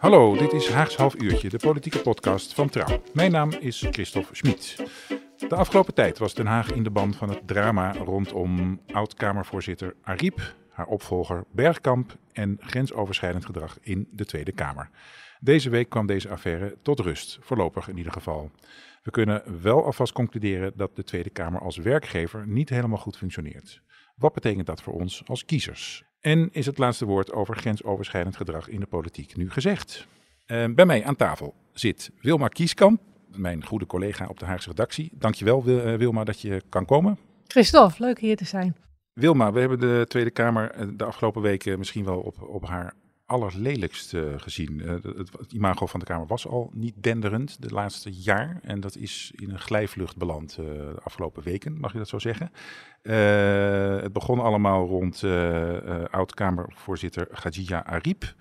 Hallo, dit is Haags Half Uurtje, de politieke podcast van Trouw. Mijn naam is Christophe Schmid. De afgelopen tijd was Den Haag in de band van het drama rondom oud-Kamervoorzitter Ariep, haar opvolger Bergkamp en grensoverschrijdend gedrag in de Tweede Kamer. Deze week kwam deze affaire tot rust, voorlopig in ieder geval. We kunnen wel alvast concluderen dat de Tweede Kamer als werkgever niet helemaal goed functioneert. Wat betekent dat voor ons als kiezers? En is het laatste woord over grensoverschrijdend gedrag in de politiek nu gezegd? Uh, bij mij aan tafel zit Wilma Kieskamp, mijn goede collega op de Haagse redactie. Dankjewel uh, Wilma dat je kan komen. Christophe, leuk hier te zijn. Wilma, we hebben de Tweede Kamer eh, de afgelopen weken misschien wel op, op haar allerlelijkst uh, gezien. Uh, het, het, imago van de Kamer was al niet denderend de laatste jaar. En dat is in een glijvlucht beland uh, de afgelopen weken, mag je dat zo zeggen. het begon allemaal rond oud-Kamervoorzitter Khadija Ariep.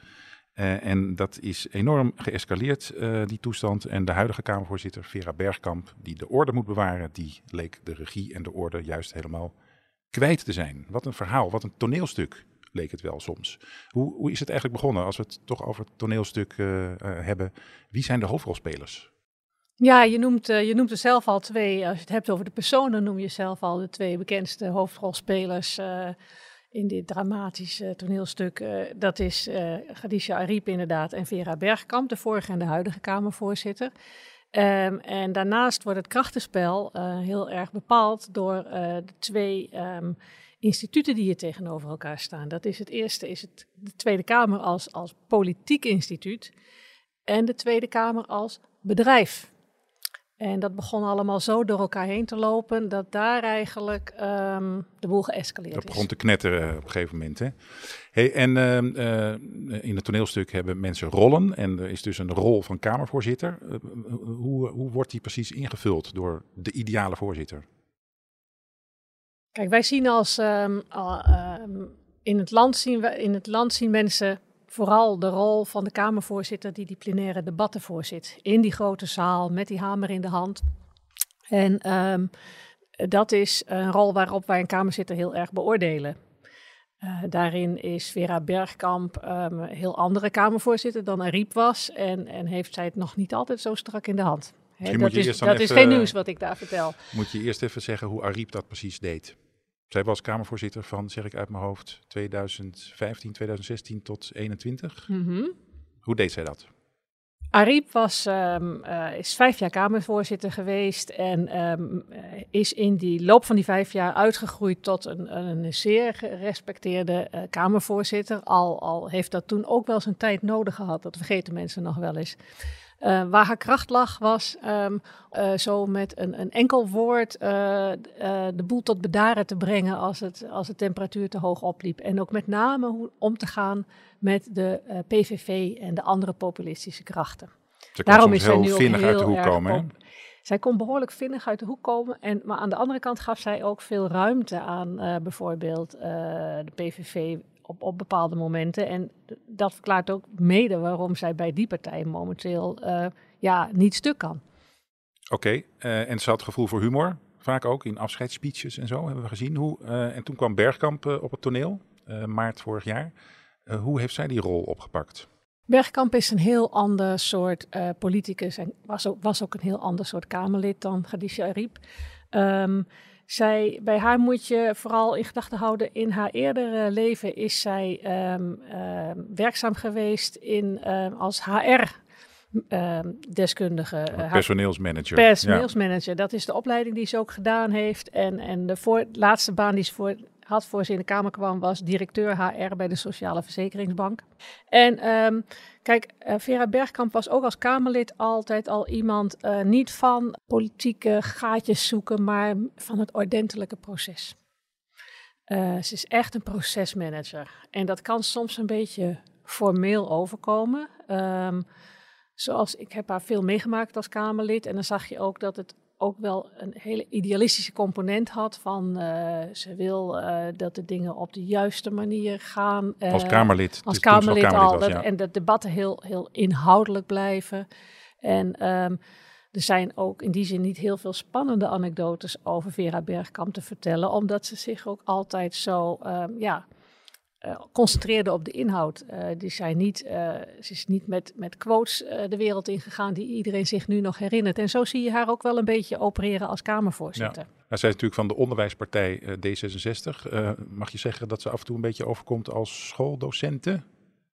en dat is enorm geëscaleerd, die toestand. En de huidige Kamervoorzitter Vera Bergkamp, die de orde moet bewaren, die leek de regie en de orde juist helemaal kwijt te zijn. Wat een verhaal, wat een toneelstuk leek het wel soms. Hoe, hoe is het eigenlijk begonnen als we het toch over het toneelstuk uh, uh, hebben? Wie zijn de hoofdrolspelers? Ja, je noemt, uh, je noemt er zelf al twee. Als je het hebt over de personen, noem je zelf al de twee bekendste hoofdrolspelers in dit dramatische toneelstuk. dat is uh, Khadija Ariep inderdaad en Vera Bergkamp, de vorige en de huidige Kamervoorzitter. Um, en daarnaast wordt het krachtenspel heel erg bepaald door de twee... Um, instituten die hier tegenover elkaar staan. Dat is het eerste, is het de Tweede Kamer als, als politiek instituut en de Tweede Kamer als bedrijf. En dat begon allemaal zo door elkaar heen te lopen dat daar eigenlijk um, de boel geëscaleerd is. Dat begon te knetteren op een gegeven moment. Hè? Hey, en uh, uh, in het toneelstuk hebben mensen rollen en er is dus een rol van Kamervoorzitter. Uh, hoe, hoe wordt die precies ingevuld door de ideale voorzitter? Kijk, wij zien als um, um, in, het land zien we, in het land zien mensen vooral de rol van de Kamervoorzitter die die plenaire debatten voorzit. In die grote zaal met die hamer in de hand. En um, dat is een rol waarop wij een Kamerzitter heel erg beoordelen. Uh, daarin is Vera Bergkamp een heel andere Kamervoorzitter dan Ariep was. En, en heeft zij het nog niet altijd zo strak in de hand. He, dat is, dat even, is geen nieuws wat ik daar vertel. Moet je eerst even zeggen hoe Ariep dat precies deed. Zij was Kamervoorzitter van, zeg ik uit mijn hoofd, 2015, 2016 tot 21. Mm -hmm. Hoe deed zij dat? Ariep was, um, uh, is vijf jaar Kamervoorzitter geweest en um, is in die loop van die vijf jaar uitgegroeid tot een, een zeer gerespecteerde uh, Kamervoorzitter. Al, al heeft dat toen ook wel zijn tijd nodig gehad, dat vergeten mensen nog wel eens. Uh, waar haar kracht lag, was um, uh, zo met een, een enkel woord uh, de boel tot bedaren te brengen als, het, als de temperatuur te hoog opliep. En ook met name hoe om te gaan met de PVV en de andere populistische krachten. Ze Daarom is zij nu heel uit de hoek komen. Op. Zij kon behoorlijk vinnig uit de hoek komen. En, maar aan de andere kant gaf zij ook veel ruimte aan bijvoorbeeld de PVV op, op bepaalde momenten. En dat verklaart ook mede waarom zij bij die partij momenteel uh, ja, niet stuk kan. Oké, okay, uh, en ze had gevoel voor humor, vaak ook in afscheidsspeeches en zo, hebben we gezien. Hoe, uh, en toen kwam Bergkamp op het toneel, maart vorig jaar. hoe heeft zij die rol opgepakt? Bergkamp is een heel ander soort politicus en was ook, was ook een heel ander soort Kamerlid dan Khadija Ariep. Um, zij, bij haar moet je vooral in gedachten houden, in haar eerdere leven is zij um, um, werkzaam geweest in, um, als HR-deskundige. Uh, personeelsmanager. Personeelsmanager, ja. dat is de opleiding die ze ook gedaan heeft. En, en de voor, laatste baan die ze voor, had voor ze in de Kamer kwam, was directeur HR bij de Sociale Verzekeringsbank. En um, kijk, uh, Vera Bergkamp was ook als Kamerlid altijd al iemand uh, niet van politieke gaatjes zoeken, maar van het ordentelijke proces. Uh, ze is echt een procesmanager. En dat kan soms een beetje formeel overkomen. Um, zoals ik heb haar veel meegemaakt als Kamerlid. En dan zag je ook dat het ook wel een hele idealistische component had. Van uh, ze wil uh, dat de dingen op de juiste manier gaan. Uh, als Kamerlid. Als Kamerlid, Kamerlid, al. Was, ja. En de debatten heel, heel inhoudelijk blijven. En um, er zijn ook in die zin niet heel veel spannende anekdotes over Vera Bergkamp te vertellen. Omdat ze zich ook altijd zo, um, ja uh, concentreerde op de inhoud. Uh, die zijn niet, uh, ze is niet met, met quotes de wereld ingegaan die iedereen zich nu nog herinnert. En zo zie je haar ook wel een beetje opereren als Kamervoorzitter. Ja. Nou, zij is natuurlijk van de onderwijspartij D66. mag je zeggen dat ze af en toe een beetje overkomt als schooldocenten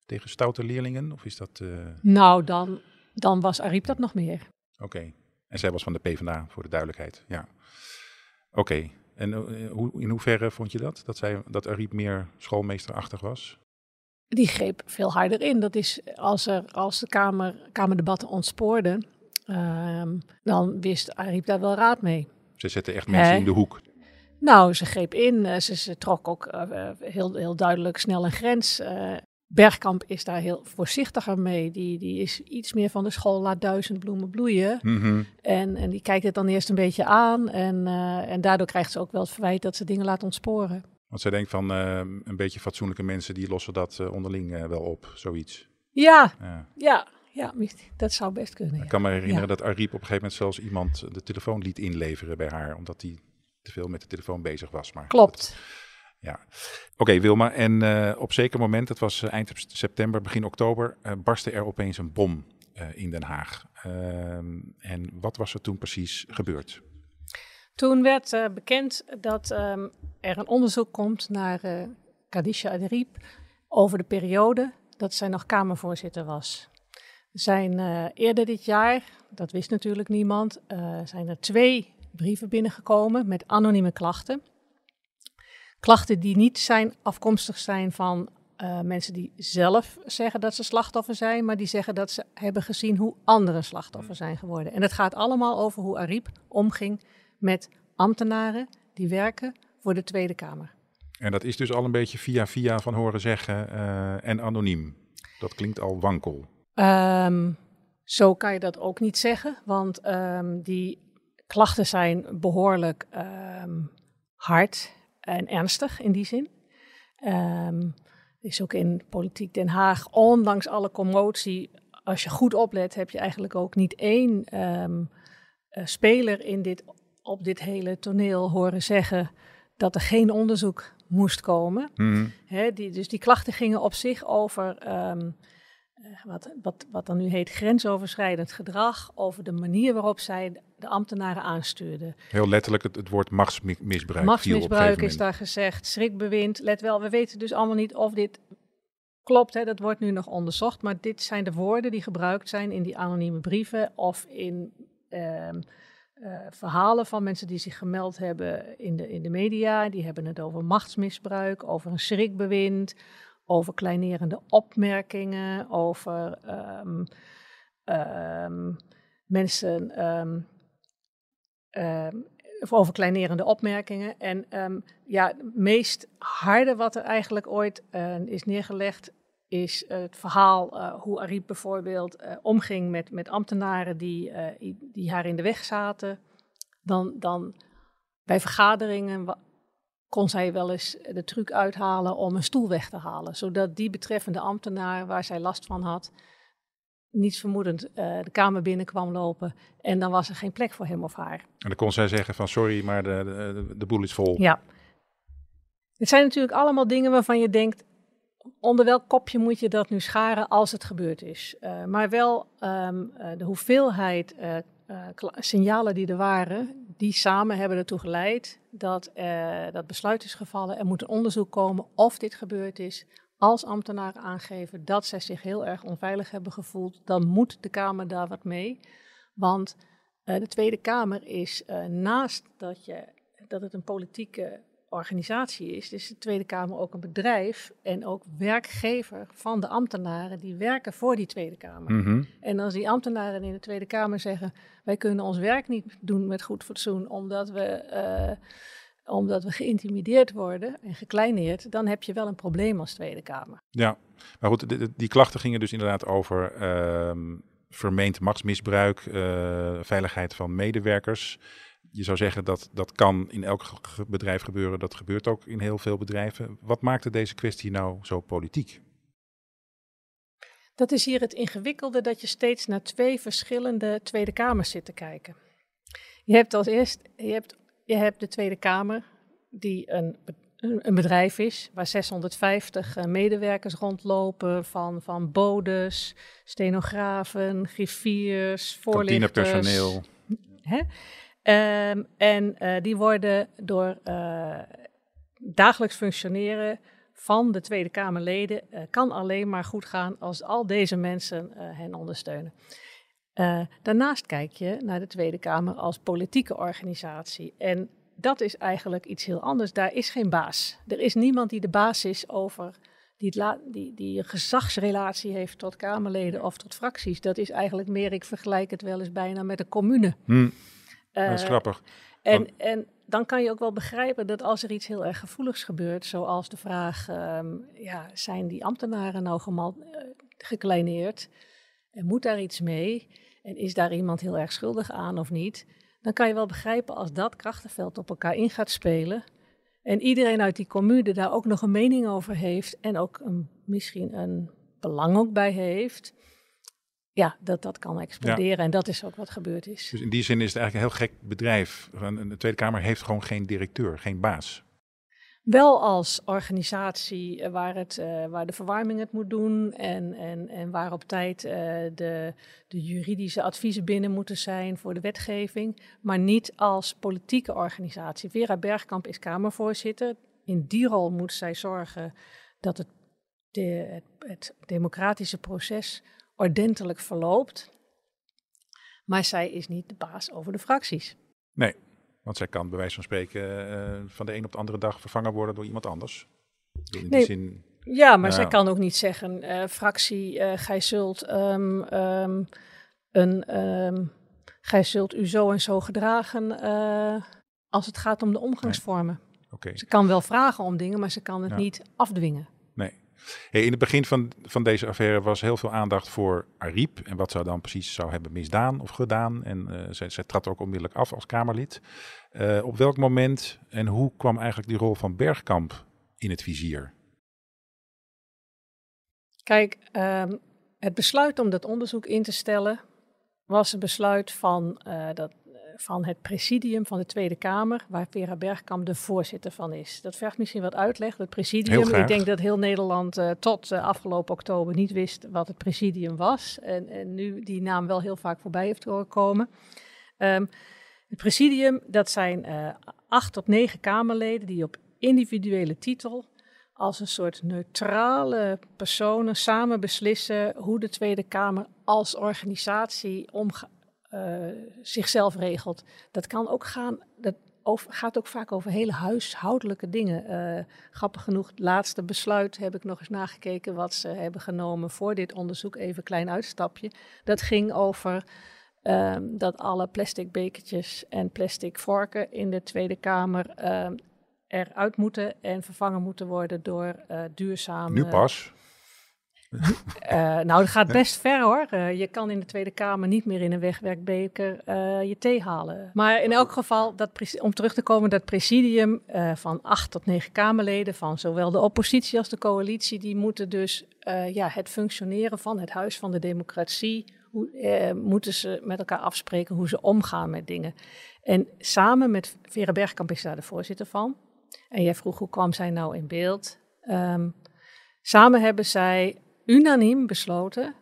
tegen stoute leerlingen? Of is dat... Nou, dan, dan was Ariep dat nog meer. Oké. En zij was van de PvdA, voor de duidelijkheid. Ja. Oké. En eh, hoe, in hoeverre vond je dat? Dat, zij, dat Ariep meer schoolmeesterachtig was? Die greep veel harder in. Dat is als, er, als de kamer, Kamerdebatten ontspoorden, um, dan wist Ariep daar wel raad mee. Ze zette echt mensen in de hoek. Nou, ze greep in. Eh, ze, ze trok ook uh, heel, heel duidelijk snel een grens. Uh, Bergkamp is daar heel voorzichtiger mee. Die, die is iets meer van de school, laat duizend bloemen bloeien. Mm en, en die kijkt het dan eerst een beetje aan. En, uh, en daardoor krijgt ze ook wel het verwijt dat ze dingen laat ontsporen. Want zij denkt van uh, een beetje fatsoenlijke mensen, die lossen dat uh, onderling wel op, zoiets. Ja, ja, ja, ja, dat zou best kunnen. Ik kan me herinneren ja. dat Ariep op een gegeven moment zelfs iemand de telefoon liet inleveren bij haar, omdat hij te veel met de telefoon bezig was. Maar Klopt. Dat, ja, oké Wilma. En uh, op zeker moment, het was eind september, begin oktober, uh, barstte er opeens een bom in Den Haag. Ehm, en wat was er toen precies gebeurd? Toen werd bekend dat um, er een onderzoek komt naar uh, Adriep over de periode dat zij nog Kamervoorzitter was. Zijn eerder dit jaar, dat wist natuurlijk niemand, zijn er twee brieven binnengekomen met anonieme klachten. Klachten die niet zijn afkomstig zijn van uh, mensen die zelf zeggen dat ze slachtoffer zijn, maar die zeggen dat ze hebben gezien hoe anderen slachtoffer zijn geworden. En het gaat allemaal over hoe Ariep omging met ambtenaren die werken voor de Tweede Kamer. En dat is dus al een beetje via via van horen zeggen uh, en anoniem. Dat klinkt al wankel. Um, zo kan je dat ook niet zeggen, want um, die klachten zijn behoorlijk um, hard en ernstig in die zin. Um, is ook in politiek Den Haag, ondanks alle commotie, als je goed oplet, heb je eigenlijk ook niet één um, uh, speler in dit, op dit hele toneel horen zeggen dat er geen onderzoek moest komen. Mm. He, die, dus die klachten gingen op zich over um, wat, wat, wat dan nu heet grensoverschrijdend gedrag, over de manier waarop zij de ambtenaren aanstuurden. Heel letterlijk het, het woord machtsmisbruik. Machtsmisbruik is daar gezegd, schrikbewind. Let wel, we weten dus allemaal niet of dit klopt, hè, dat wordt nu nog onderzocht, maar dit zijn de woorden die gebruikt zijn in die anonieme brieven of in uh, uh, verhalen van mensen die zich gemeld hebben in de, in de media. Die hebben het over machtsmisbruik, over een schrikbewind, over kleinerende opmerkingen, over um, um, mensen, um, over kleinerende opmerkingen. En ja, het meest harde wat er eigenlijk ooit uh, is neergelegd, is het verhaal uh, hoe Ariep bijvoorbeeld uh, omging met, met ambtenaren die, die haar in de weg zaten. Dan, dan bij vergaderingen kon zij wel eens de truc uithalen om een stoel weg te halen. Zodat die betreffende ambtenaar waar zij last van had, niets vermoedend uh, de kamer binnen kwam lopen. En dan was er geen plek voor hem of haar. En dan kon zij zeggen van sorry, maar de, de, de boel is vol. Ja. Het zijn natuurlijk allemaal dingen waarvan je denkt, onder welk kopje moet je dat nu scharen als het gebeurd is. Uh, maar wel um, uh, de hoeveelheid uh, signalen die er waren, die samen hebben ertoe geleid dat dat besluit is gevallen. Er moet een onderzoek komen of dit gebeurd is. Als ambtenaren aangeven dat zij zich heel erg onveilig hebben gevoeld, dan moet de Kamer daar wat mee. Want de Tweede Kamer is naast dat, je, dat het een politieke organisatie is, is de Tweede Kamer ook een bedrijf en ook werkgever van de ambtenaren die werken voor die Tweede Kamer. Mm -hmm. En als die ambtenaren in de Tweede Kamer zeggen: wij kunnen ons werk niet doen met goed fatsoen omdat we, uh, omdat we geïntimideerd worden en gekleineerd, dan heb je wel een probleem als Tweede Kamer. Ja, maar goed, die, die klachten gingen dus inderdaad over. Uh, vermeend machtsmisbruik, veiligheid van medewerkers. Je zou zeggen dat dat kan in elk bedrijf gebeuren. Dat gebeurt ook in heel veel bedrijven. Wat maakte deze kwestie nou zo politiek? Dat is hier het ingewikkelde dat je steeds naar twee verschillende Tweede Kamers zit te kijken. Je hebt als eerst je hebt, je hebt de Tweede Kamer, die een, een bedrijf is, waar 650 eh, medewerkers rondlopen, van, van bodes, stenografen, griffiers, voorlichters. personeel. Hè? Um, en uh, die worden door uh, dagelijks functioneren van de Tweede Kamerleden uh, kan alleen maar goed gaan als al deze mensen hen ondersteunen. Daarnaast kijk je naar de Tweede Kamer als politieke organisatie. En dat is eigenlijk iets heel anders. Daar is geen baas. Er is niemand die de baas is over, die, het die, die een gezagsrelatie heeft tot Kamerleden of tot fracties. Dat is eigenlijk meer, ik vergelijk het wel eens bijna met een commune. Hmm. dat is grappig. En, en dan kan je ook wel begrijpen dat als er iets heel erg gevoeligs gebeurt, zoals de vraag, um, ja, zijn die ambtenaren nou gemal, uh, gekleineerd? En moet daar iets mee? En is daar iemand heel erg schuldig aan of niet? Dan kan je wel begrijpen als dat krachtenveld op elkaar in gaat spelen. En iedereen uit die commune daar ook nog een mening over heeft. En ook een, misschien een belang ook bij heeft ja, dat dat kan exploderen. En dat is ook wat gebeurd is. Dus in die zin is het eigenlijk een heel gek bedrijf. De Tweede Kamer heeft gewoon geen directeur, geen baas. Wel als organisatie eh, waar, het, uh, waar de verwarming het moet doen en, en, en waar op tijd uh, de, de juridische adviezen binnen moeten zijn voor de wetgeving, maar niet als politieke organisatie. Vera Bergkamp is Kamervoorzitter. In die rol moet zij zorgen dat het, de, het democratische proces ordentelijk verloopt. Maar zij is niet de baas over de fracties. Nee, want zij kan bij wijze van spreken uh, van de een op de andere dag vervangen worden door iemand anders. In nee, zin, ja, maar zij kan ook niet zeggen, uh, fractie, uh, gij zult um, um, een, um, gij zult u zo en zo gedragen als het gaat om de omgangsvormen. Nee. Okay. Ze kan wel vragen om dingen, maar ze kan het niet afdwingen. In het begin van, van deze affaire was heel veel aandacht voor Ariep en wat ze dan precies zou hebben misdaan of gedaan. En uh, zij, zij trad ook onmiddellijk af als Kamerlid. Uh, op welk moment en hoe kwam eigenlijk die rol van Bergkamp in het vizier? Kijk, um, het besluit om dat onderzoek in te stellen was een besluit van uh, dat van het presidium van de Tweede Kamer, waar Vera Bergkamp de voorzitter van is. Dat vergt misschien wat uitleg. Het presidium, ik denk dat heel Nederland uh, tot uh, afgelopen oktober niet wist wat het presidium was. En, en, nu die naam wel heel vaak voorbij heeft horen komen. Um, het presidium, dat zijn uh, acht tot negen Kamerleden die op individuele titel als een soort neutrale personen samen beslissen hoe de Tweede Kamer als organisatie omgaat uh, zichzelf regelt. Dat kan ook gaan, dat gaat ook vaak over hele huishoudelijke dingen. Uh, grappig genoeg, het laatste besluit heb ik nog eens nagekeken wat ze hebben genomen voor dit onderzoek. Even een klein uitstapje. Dat ging over um, dat alle plastic bekertjes en plastic vorken in de Tweede Kamer um, eruit moeten en vervangen moeten worden door uh, duurzame... Nu pas? Uh, nou, dat gaat best ver hoor. Uh, je kan in de Tweede Kamer niet meer in een wegwerkbeker uh, je thee halen. Maar in elk geval, dat, om terug te komen, dat presidium van acht tot negen Kamerleden, van zowel de oppositie als de coalitie, die moeten dus ja, het functioneren van het Huis van de Democratie, hoe, moeten ze met elkaar afspreken hoe ze omgaan met dingen. En samen met Vera Bergkamp is daar de voorzitter van. En jij vroeg hoe kwam zij nou in beeld? Um, samen hebben zij unaniem besloten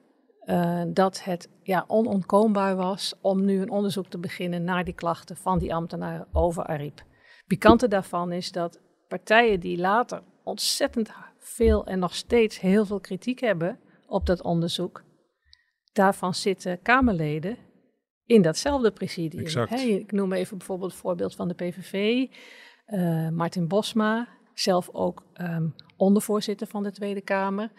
uh, dat het ja, onontkoombaar was om nu een onderzoek te beginnen naar die klachten van die ambtenaren over Ariep. Pikante daarvan is dat partijen die later ontzettend veel en nog steeds heel veel kritiek hebben op dat onderzoek, daarvan zitten Kamerleden in datzelfde presidium. Ik noem even bijvoorbeeld het voorbeeld van de PVV, uh, eh, Martin Bosma, zelf ook um, ondervoorzitter van de Tweede Kamer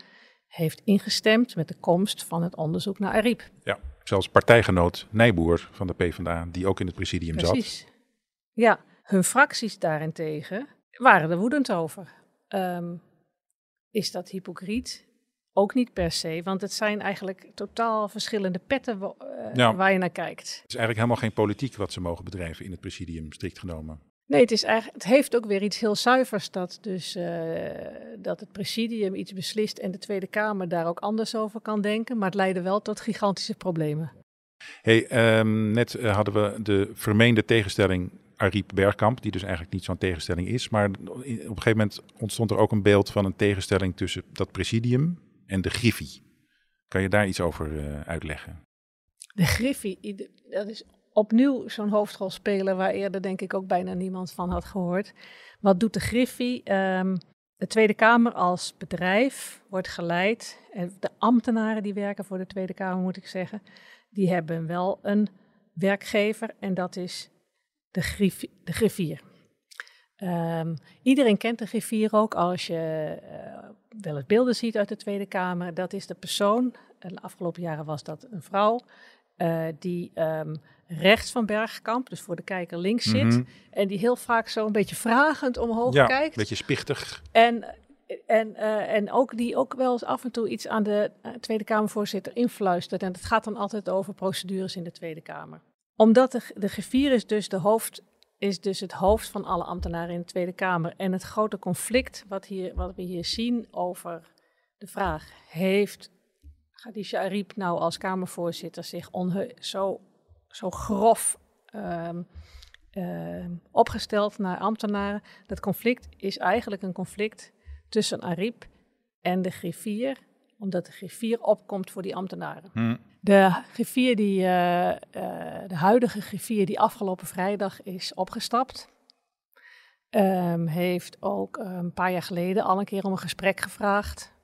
heeft ingestemd met de komst van het onderzoek naar Ariep. Ja, zelfs partijgenoot Nijboer van de PvdA, die ook in het presidium zat. Precies. Ja, hun fracties daarentegen waren er woedend over. Um, is dat hypocriet? ook niet per se, want het zijn eigenlijk totaal verschillende petten uh, Ja. waar je naar kijkt. Het is eigenlijk helemaal geen politiek wat ze mogen bedrijven in het presidium, strikt genomen. Nee, het, is eigenlijk, het heeft ook weer iets heel zuivers dat, dus, eh, dat het presidium iets beslist en de Tweede Kamer daar ook anders over kan denken. Maar het leidde wel tot gigantische problemen. Hey, ehm, net eh, hadden we de vermeende tegenstelling Ariep Bergkamp, die dus eigenlijk niet zo'n tegenstelling is. Maar op een gegeven moment ontstond er ook een beeld van een tegenstelling tussen dat presidium en de Griffie. Kan je daar iets over eh, uitleggen? De Griffie, dat is opnieuw zo'n hoofdrolspeler waar eerder denk ik ook bijna niemand van had gehoord. Wat doet de Griffie? Ehm, de Tweede Kamer als bedrijf wordt geleid. En de ambtenaren die werken voor de Tweede Kamer, moet ik zeggen, die hebben wel een werkgever en dat is de, griffie, de griffier. Ehm, iedereen kent de griffier ook als je eh, wel eens beelden ziet uit de Tweede Kamer. Dat is de persoon, eh, de afgelopen jaren was dat een vrouw, eh, die ehm, rechts van Bergkamp, dus voor de kijker links zit. Mhm. En die heel vaak zo een beetje vragend omhoog Ja, een kijkt. beetje spichtig. En, en, eh, en ook die ook wel eens af en toe iets aan de eh, Tweede Kamervoorzitter influistert. En het gaat dan altijd over procedures in de Tweede Kamer. Omdat de, de griffier is dus, de hoofd, is dus het hoofd van alle ambtenaren in de Tweede Kamer. En het grote conflict wat, hier, wat we hier zien over de vraag... heeft Khadija Ariep nou als Kamervoorzitter zich zo, zo grof... ehm, ehm, opgesteld naar ambtenaren. Dat conflict is eigenlijk een conflict tussen Ariep en de griffier, omdat de griffier opkomt voor die ambtenaren. Hm. De griffier die, eh, eh, de huidige griffier die afgelopen vrijdag is opgestapt, ehm, heeft ook een paar jaar geleden al een keer om een gesprek gevraagd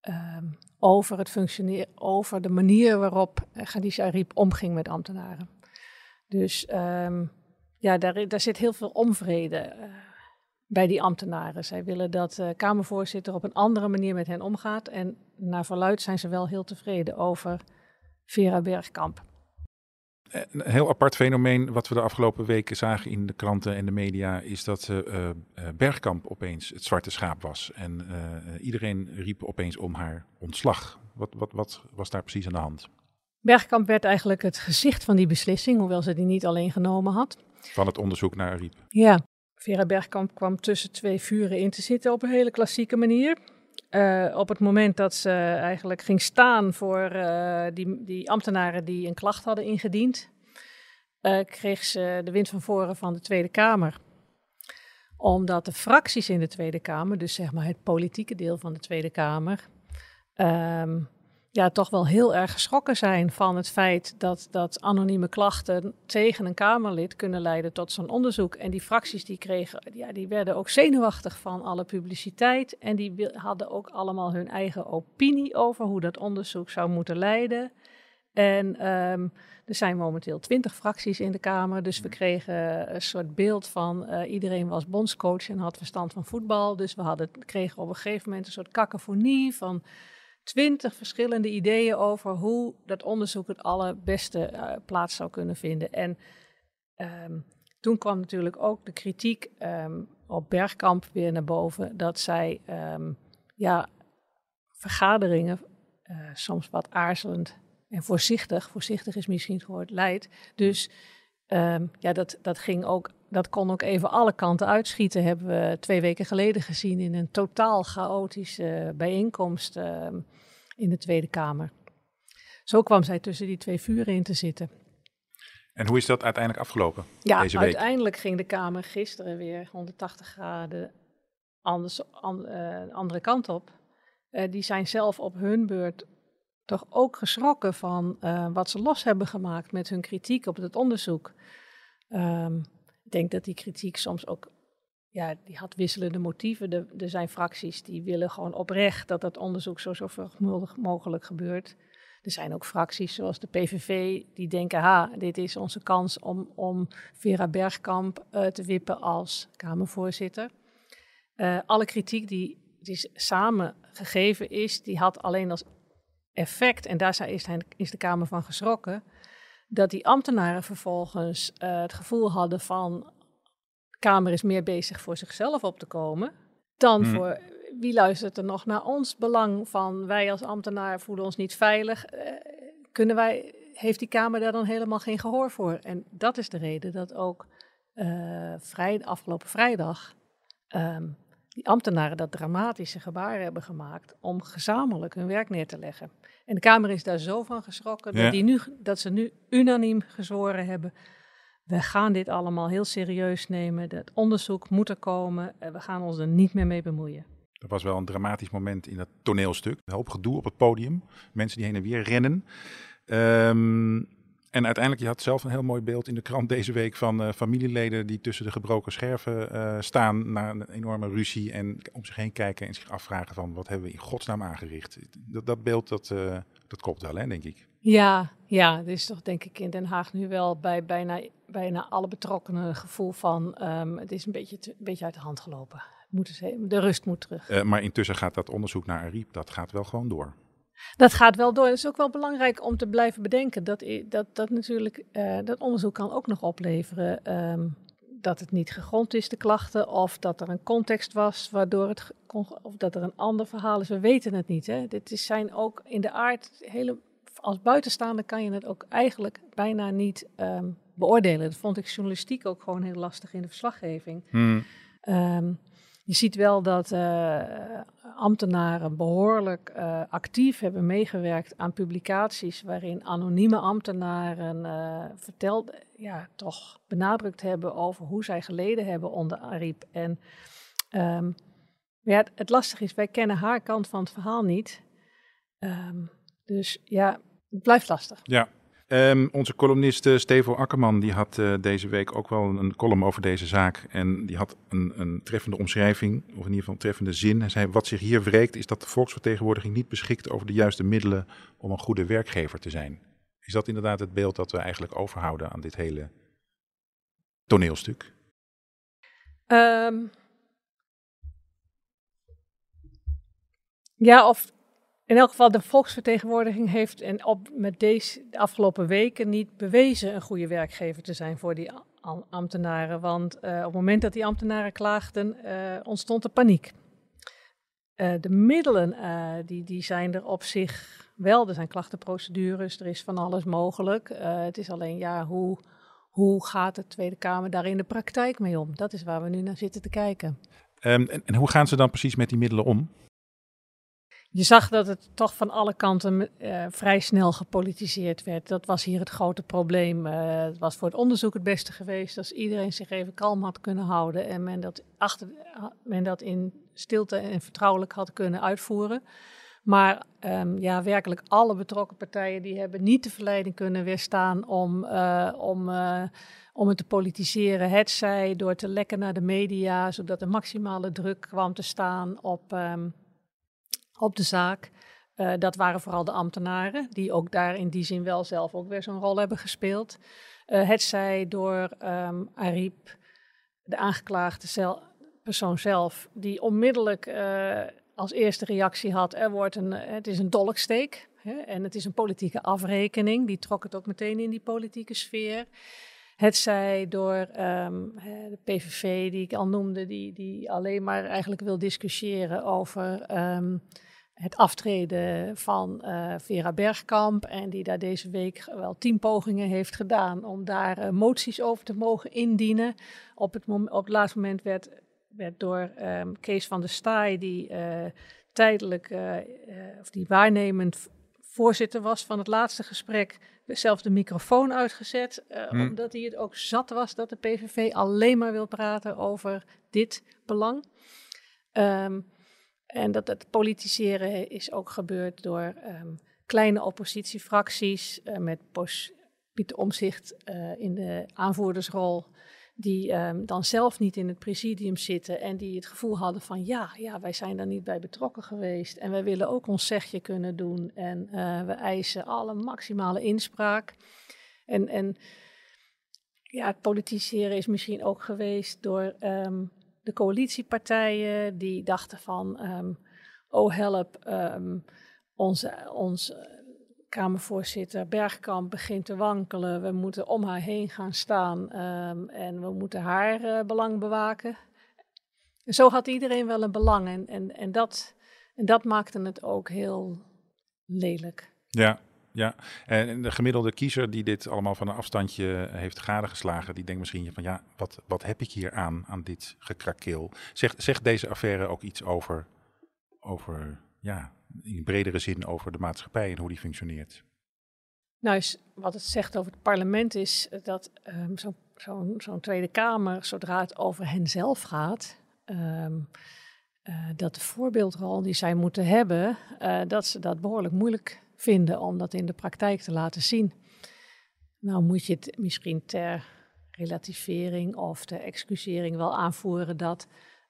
ehm, over het functioneren, over de manier waarop uh, Khadija Ariep omging met ambtenaren. Dus ehm, ja, daar, daar zit heel veel onvrede eh, bij die ambtenaren. Zij willen dat de Kamervoorzitter op een andere manier met hen omgaat. En naar verluid zijn ze wel heel tevreden over Vera Bergkamp. Een heel apart fenomeen wat we de afgelopen weken zagen in de kranten en de media is dat eh, Bergkamp opeens het zwarte schaap was. En iedereen riep opeens om haar ontslag. Wat, wat, wat was daar precies aan de hand? Bergkamp werd eigenlijk het gezicht van die beslissing, hoewel ze die niet alleen genomen had. Van het onderzoek naar Ariep. Ja, Vera Bergkamp kwam tussen twee vuren in te zitten op een hele klassieke manier. Uh, op het moment dat ze eigenlijk ging staan voor uh, die, die, ambtenaren die een klacht hadden ingediend, uh, kreeg ze de wind van voren van de Tweede Kamer. Omdat de fracties in de Tweede Kamer, dus zeg maar het politieke deel van de Tweede Kamer, um, ja, toch wel heel erg geschrokken zijn van het feit dat, dat anonieme klachten tegen een Kamerlid kunnen leiden tot zo'n onderzoek. En die fracties die kregen, ja, die werden ook zenuwachtig van alle publiciteit. En die hadden ook allemaal hun eigen opinie over hoe dat onderzoek zou moeten leiden. En um, er zijn momenteel twintig fracties in de Kamer, dus we kregen een soort beeld van uh, iedereen was bondscoach en had verstand van voetbal. Dus we hadden, kregen op een gegeven moment een soort cacophonie van twintig verschillende ideeën over hoe dat onderzoek het allerbeste uh, plaats zou kunnen vinden. En um, toen kwam natuurlijk ook de kritiek um, op Bergkamp weer naar boven, dat zij um, ja, vergaderingen uh, soms wat aarzelend en voorzichtig, voorzichtig is misschien het woord, leidt. Dus ja, dat, dat ging ook dat kon ook even alle kanten uitschieten, hebben we twee weken geleden gezien in een totaal chaotische bijeenkomst uh, in de Tweede Kamer. Zo kwam zij tussen die twee vuren in te zitten. En hoe is dat uiteindelijk afgelopen? Ja, deze week? uiteindelijk ging de Kamer gisteren weer 180 graden anders, an, uh, andere kant op. Uh, die zijn zelf op hun beurt toch ook geschrokken van uh, wat ze los hebben gemaakt met hun kritiek op het onderzoek. Um, ik denk dat die kritiek soms ook, ja, die had wisselende motieven. Er, er zijn fracties die willen gewoon oprecht dat dat onderzoek zo zorgvuldig mogelijk gebeurt. Er zijn ook fracties zoals de PVV die denken, ha, dit is onze kans om, om Vera Bergkamp uh, te wippen als Kamervoorzitter. Uh, alle kritiek die, die samen gegeven is, die had alleen als effect, en daar is de Kamer van geschrokken, dat die ambtenaren vervolgens uh, het gevoel hadden van de Kamer is meer bezig voor zichzelf op te komen dan Hmm. voor wie luistert er nog naar ons belang van wij als ambtenaar voelen ons niet veilig? Uh, kunnen wij, heeft die Kamer daar dan helemaal geen gehoor voor? En dat is de reden dat ook uh, vrij, afgelopen vrijdag um, die ambtenaren dat dramatische gebaar hebben gemaakt om gezamenlijk hun werk neer te leggen. En de Kamer is daar zo van geschrokken dat, die nu, dat ze nu unaniem gezworen hebben. We gaan dit allemaal heel serieus nemen. Het onderzoek moet er komen. En we gaan ons er niet meer mee bemoeien. Dat was wel een dramatisch moment in dat toneelstuk. Een hoop gedoe op het podium. Mensen die heen en weer rennen. Um, en uiteindelijk, je had zelf een heel mooi beeld in de krant deze week van uh, familieleden die tussen de gebroken scherven uh, staan na een enorme ruzie en om zich heen kijken en zich afvragen van wat hebben we in godsnaam aangericht. Dat, dat beeld, dat, uh, dat klopt wel, hè, denk ik. Ja, ja, er is toch denk ik in Den Haag nu wel bij bijna, bijna alle betrokkenen een gevoel van um, het is een beetje, te, een beetje uit de hand gelopen. de rust moet terug. maar intussen gaat dat onderzoek naar Ariep, dat gaat wel gewoon door. Dat gaat wel door. Het is ook wel belangrijk om te blijven bedenken dat dat, dat natuurlijk uh, dat onderzoek kan ook nog opleveren um, dat het niet gegrond is, de klachten, of dat er een context was waardoor het of dat er een ander verhaal is. We weten het niet. Hè. Dit is, zijn ook in de aard hele. Als buitenstaander kan je het ook eigenlijk bijna niet um, beoordelen. Dat vond ik journalistiek ook gewoon heel lastig in de verslaggeving. Hmm. Um, je ziet wel dat uh, ambtenaren behoorlijk uh, actief hebben meegewerkt aan publicaties waarin anonieme ambtenaren uh, verteld, ja, toch benadrukt hebben over hoe zij geleden hebben onder Ariep. En um, ja, het, het, lastige is, wij kennen haar kant van het verhaal niet. Um, dus ja, het blijft lastig. Ja, Um, onze columnist uh, Stevo Akkerman die had uh, deze week ook wel een column over deze zaak. En die had een, een, treffende omschrijving, of in ieder geval een treffende zin. Hij zei, wat zich hier wreekt is dat de volksvertegenwoordiging niet beschikt over de juiste middelen om een goede werkgever te zijn. Is dat inderdaad het beeld dat we eigenlijk overhouden aan dit hele toneelstuk? Um, ja, of in elk geval, de volksvertegenwoordiging heeft en op, met deze de afgelopen weken niet bewezen een goede werkgever te zijn voor die ambtenaren. Want uh, op het moment dat die ambtenaren klaagden, uh, ontstond er paniek. Uh, de middelen die, die zijn er op zich wel. Er zijn klachtenprocedures, er is van alles mogelijk. het is alleen, ja, hoe, hoe gaat de Tweede Kamer daar in de praktijk mee om? Dat is waar we nu naar zitten te kijken. Um, en, en hoe gaan ze dan precies met die middelen om? Je zag dat het toch van alle kanten uh, vrij snel gepolitiseerd werd. Dat was hier het grote probleem. Uh, het was voor het onderzoek het beste geweest als iedereen zich even kalm had kunnen houden en men dat, achter, men dat in stilte en vertrouwelijk had kunnen uitvoeren. Maar um, ja, werkelijk alle betrokken partijen die hebben niet de verleiding kunnen weerstaan om, om, om het te politiseren. Het zij door te lekken naar de media, zodat er maximale druk kwam te staan op... Um, op de zaak. Uh, dat waren vooral de ambtenaren, die ook daar in die zin wel zelf ook weer zo'n rol hebben gespeeld. Uh, het zij door um, Ariep, de aangeklaagde zel, persoon zelf, die onmiddellijk uh, als eerste reactie had: er wordt een, het is een dolksteek hè, en het is een politieke afrekening. Die trok het ook meteen in die politieke sfeer. Het zij door um, de PVV, die ik al noemde, die, die alleen maar eigenlijk wil discussiëren over um, het aftreden van uh, Vera Bergkamp. En die daar deze week wel tien pogingen heeft gedaan om daar uh, moties over te mogen indienen. Op het, op het laatste moment werd, werd door um, Kees van der Staaij, die uh, tijdelijk, of die waarnemend voorzitter was van het laatste gesprek, zelf de microfoon uitgezet. Hmm. Omdat hij het ook zat was dat de PVV alleen maar wil praten over dit belang. Um, en dat het politiseren is ook gebeurd door um, kleine oppositiefracties uh, met Pieter Omzicht uh, in de aanvoerdersrol, die um, dan zelf niet in het presidium zitten en die het gevoel hadden van ja, ja, wij zijn daar niet bij betrokken geweest en wij willen ook ons zegje kunnen doen en uh, we eisen alle maximale inspraak. En, en ja, het politiseren is misschien ook geweest door um, de coalitiepartijen die dachten van, um, oh help, um, onze, onze Kamervoorzitter Bergkamp begint te wankelen. We moeten om haar heen gaan staan um, en we moeten haar uh, belang bewaken. En zo had iedereen wel een belang. En, en, en, dat, en dat maakte het ook heel lelijk. Ja, ja, en de gemiddelde kiezer die dit allemaal van een afstandje heeft gadegeslagen, die denkt misschien van ja, wat, wat heb ik hier aan, aan dit gekrakeel? Zegt, deze affaire ook iets over, over, ja, in bredere zin over de maatschappij en hoe die functioneert? Nou, wat het zegt over het parlement is dat um, zo'n zo Tweede Kamer, zodra het over henzelf gaat, um, uh, dat de voorbeeldrol die zij moeten hebben, uh, dat ze dat behoorlijk moeilijk vinden om dat in de praktijk te laten zien. Nou moet je het misschien ter relativering of ter excusering wel aanvoeren dat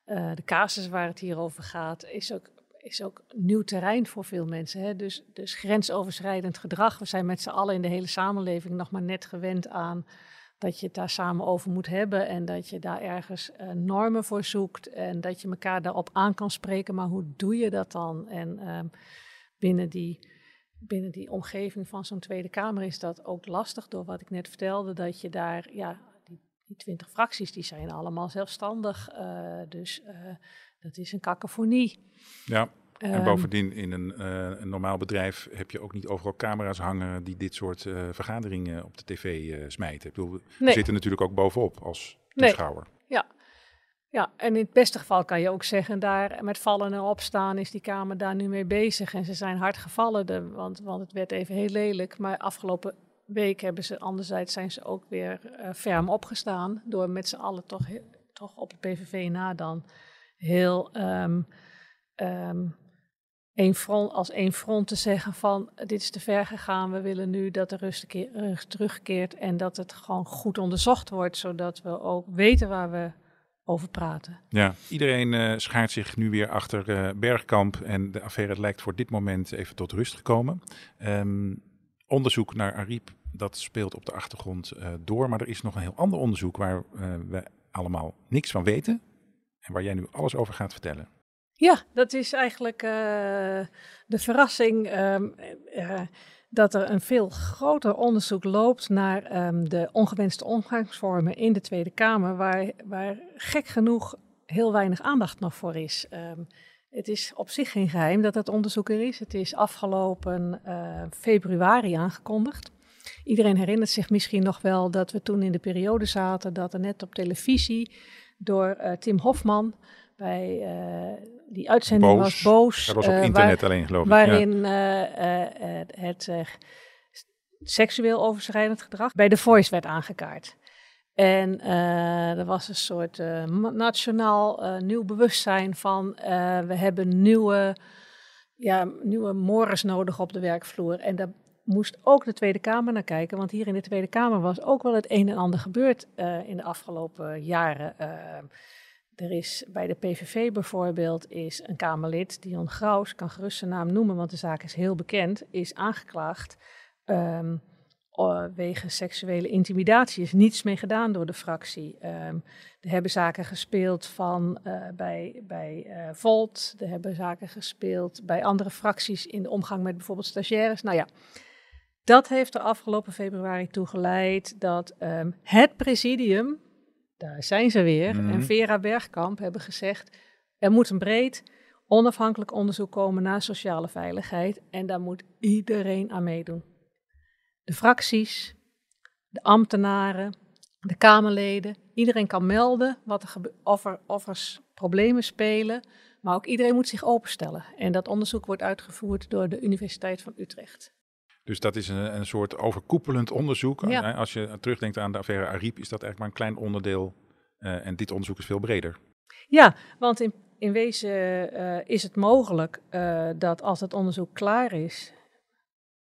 uh, de casus waar het hier over gaat, is ook, is ook nieuw terrein voor veel mensen. Hè? Dus, dus grensoverschrijdend gedrag. We zijn met z'n allen in de hele samenleving nog maar net gewend aan dat je het daar samen over moet hebben en dat je daar ergens uh, normen voor zoekt en dat je elkaar daarop aan kan spreken. Maar hoe doe je dat dan? En uh, binnen die binnen die omgeving van zo'n Tweede Kamer is dat ook lastig, door wat ik net vertelde, dat je daar, ja, die twintig fracties, die zijn allemaal zelfstandig. Uh, dus uh, dat is een kakofonie. Ja, en um, bovendien in een, uh, een, normaal bedrijf heb je ook niet overal camera's hangen die dit soort vergaderingen op de tv smijten. Ik bedoel, we zitten natuurlijk ook bovenop als toeschouwer. Nee. Ja, ja, en in het beste geval kan je ook zeggen, daar met vallen en opstaan is die Kamer daar nu mee bezig. En ze zijn hard gevallen, de, want, want het werd even heel lelijk. Maar afgelopen week hebben ze, anderzijds zijn ze ook weer uh, ferm opgestaan. Door met z'n allen toch, toch op het PVV na dan heel um, front, als één front te zeggen van dit is te ver gegaan. We willen nu dat de rust, keer, rust terugkeert en dat het gewoon goed onderzocht wordt. Zodat we ook weten waar we over praten. Ja, iedereen uh, schaart zich nu weer achter uh, Bergkamp en de affaire lijkt voor dit moment even tot rust gekomen. Um, onderzoek naar Ariep, dat speelt op de achtergrond uh, door, maar er is nog een heel ander onderzoek waar we allemaal niks van weten en waar jij nu alles over gaat vertellen. Ja, dat is eigenlijk de verrassing. Um, dat er een veel groter onderzoek loopt naar um, de ongewenste omgangsvormen in de Tweede Kamer, waar, waar gek genoeg heel weinig aandacht nog voor is. Um, het is op zich geen geheim dat het onderzoek er is. Het is afgelopen uh, februari aangekondigd. Iedereen herinnert zich misschien nog wel dat we toen in de periode zaten dat er net op televisie door uh, Tim Hofman bij uh, die uitzending boos. was boos. Dat was op uh, internet waar, alleen geloof ik. Waarin ja. uh, het seksueel overschrijdend gedrag bij The Voice werd aangekaart. En er was een soort nationaal nieuw bewustzijn van we hebben nieuwe, ja, nieuwe mores nodig op de werkvloer. En daar moest ook de Tweede Kamer naar kijken, want hier in de Tweede Kamer was ook wel het een en ander gebeurd in de afgelopen jaren. Er is bij de PVV bijvoorbeeld is een Kamerlid, Dion Graus, kan gerust zijn naam noemen, want de zaak is heel bekend, is aangeklaagd um, wegens seksuele intimidatie. Is niets mee gedaan door de fractie. Um, er hebben zaken gespeeld van, uh, bij, bij uh, Volt, er hebben zaken gespeeld bij andere fracties in de omgang met bijvoorbeeld stagiaires. Nou ja, dat heeft er afgelopen februari toe geleid dat um, het presidium daar zijn ze weer. Mm. En Vera Bergkamp hebben gezegd: er moet een breed, onafhankelijk onderzoek komen naar sociale veiligheid. En daar moet iedereen aan meedoen. De fracties, de ambtenaren, de Kamerleden. Iedereen kan melden wat er of, er, of er problemen spelen. Maar ook iedereen moet zich openstellen. En dat onderzoek wordt uitgevoerd door de Universiteit van Utrecht. Dus dat is een, een soort overkoepelend onderzoek. Ja. Als je terugdenkt aan de affaire Ariep, is dat eigenlijk maar een klein onderdeel. Uh, en dit onderzoek is veel breder. Ja, want in, in wezen uh, is het mogelijk uh, dat als het onderzoek klaar is,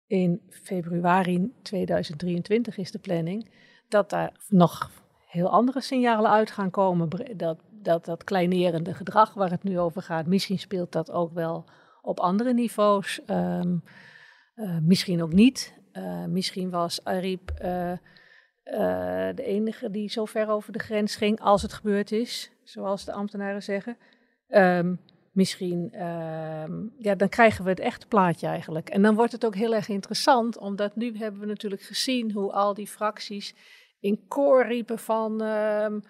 in februari 2023 is de planning, dat daar nog heel andere signalen uit gaan komen. Dat, dat dat kleinerende gedrag waar het nu over gaat, misschien speelt dat ook wel op andere niveaus. Um, uh, misschien ook niet. Uh, misschien was Ariep uh, de enige die zo ver over de grens ging als het gebeurd is, zoals de ambtenaren zeggen. Um, misschien, um, ja, dan krijgen we het echte plaatje eigenlijk. En dan wordt het ook heel erg interessant, omdat nu hebben we natuurlijk gezien hoe al die fracties in koor riepen van... Um,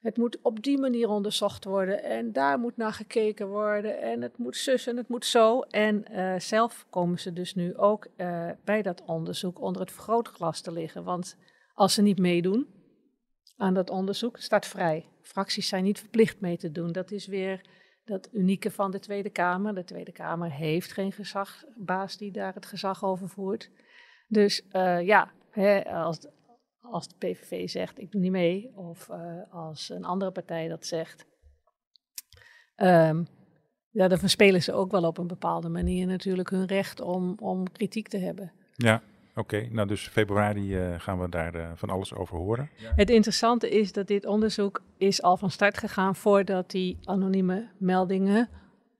het moet op die manier onderzocht worden en daar moet naar gekeken worden en het moet zus en het moet zo. En uh, zelf komen ze dus nu ook uh, bij dat onderzoek onder het vergrootglas te liggen. Want als ze niet meedoen aan dat onderzoek, staat vrij. Fracties zijn niet verplicht mee te doen. Dat is weer dat unieke van de Tweede Kamer. De Tweede Kamer heeft geen gezagbaas die daar het gezag over voert. Dus uh, ja, hè, als, als de PVV zegt ik doe niet mee, of uh, als een andere partij dat zegt, um, ja, dan verspelen ze ook wel op een bepaalde manier natuurlijk hun recht om, om kritiek te hebben. Ja, oké. Okay. Nou, dus februari uh, gaan we daar uh, van alles over horen. Ja. Het interessante is dat dit onderzoek is al van start gegaan voordat die anonieme meldingen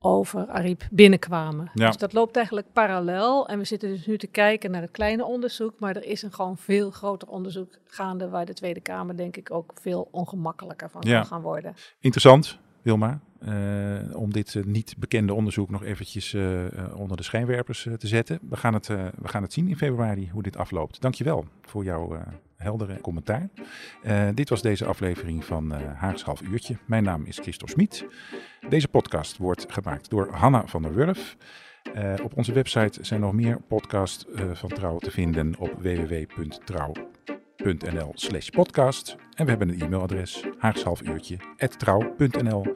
over Ariep binnenkwamen. Ja. Dus dat loopt eigenlijk parallel. En we zitten dus nu te kijken naar het kleine onderzoek. Maar er is een gewoon veel groter onderzoek gaande... waar de Tweede Kamer denk ik ook veel ongemakkelijker van ja. gaan worden. Interessant, Wilma. Uh, om dit uh, niet bekende onderzoek nog eventjes uh, onder de schijnwerpers te zetten. We gaan, het, we gaan het zien in februari hoe dit afloopt. Dankjewel voor jouw heldere commentaar. Dit was deze aflevering van uh, Haags Half Uurtje. Mijn naam is Christophe Smit. Deze podcast wordt gemaakt door Hanna van der Wurf. Op onze website zijn nog meer podcasts van Trouw te vinden op www.trouw.nl slash podcast. En we hebben een e-mailadres haagshalfuurtje.trouw.nl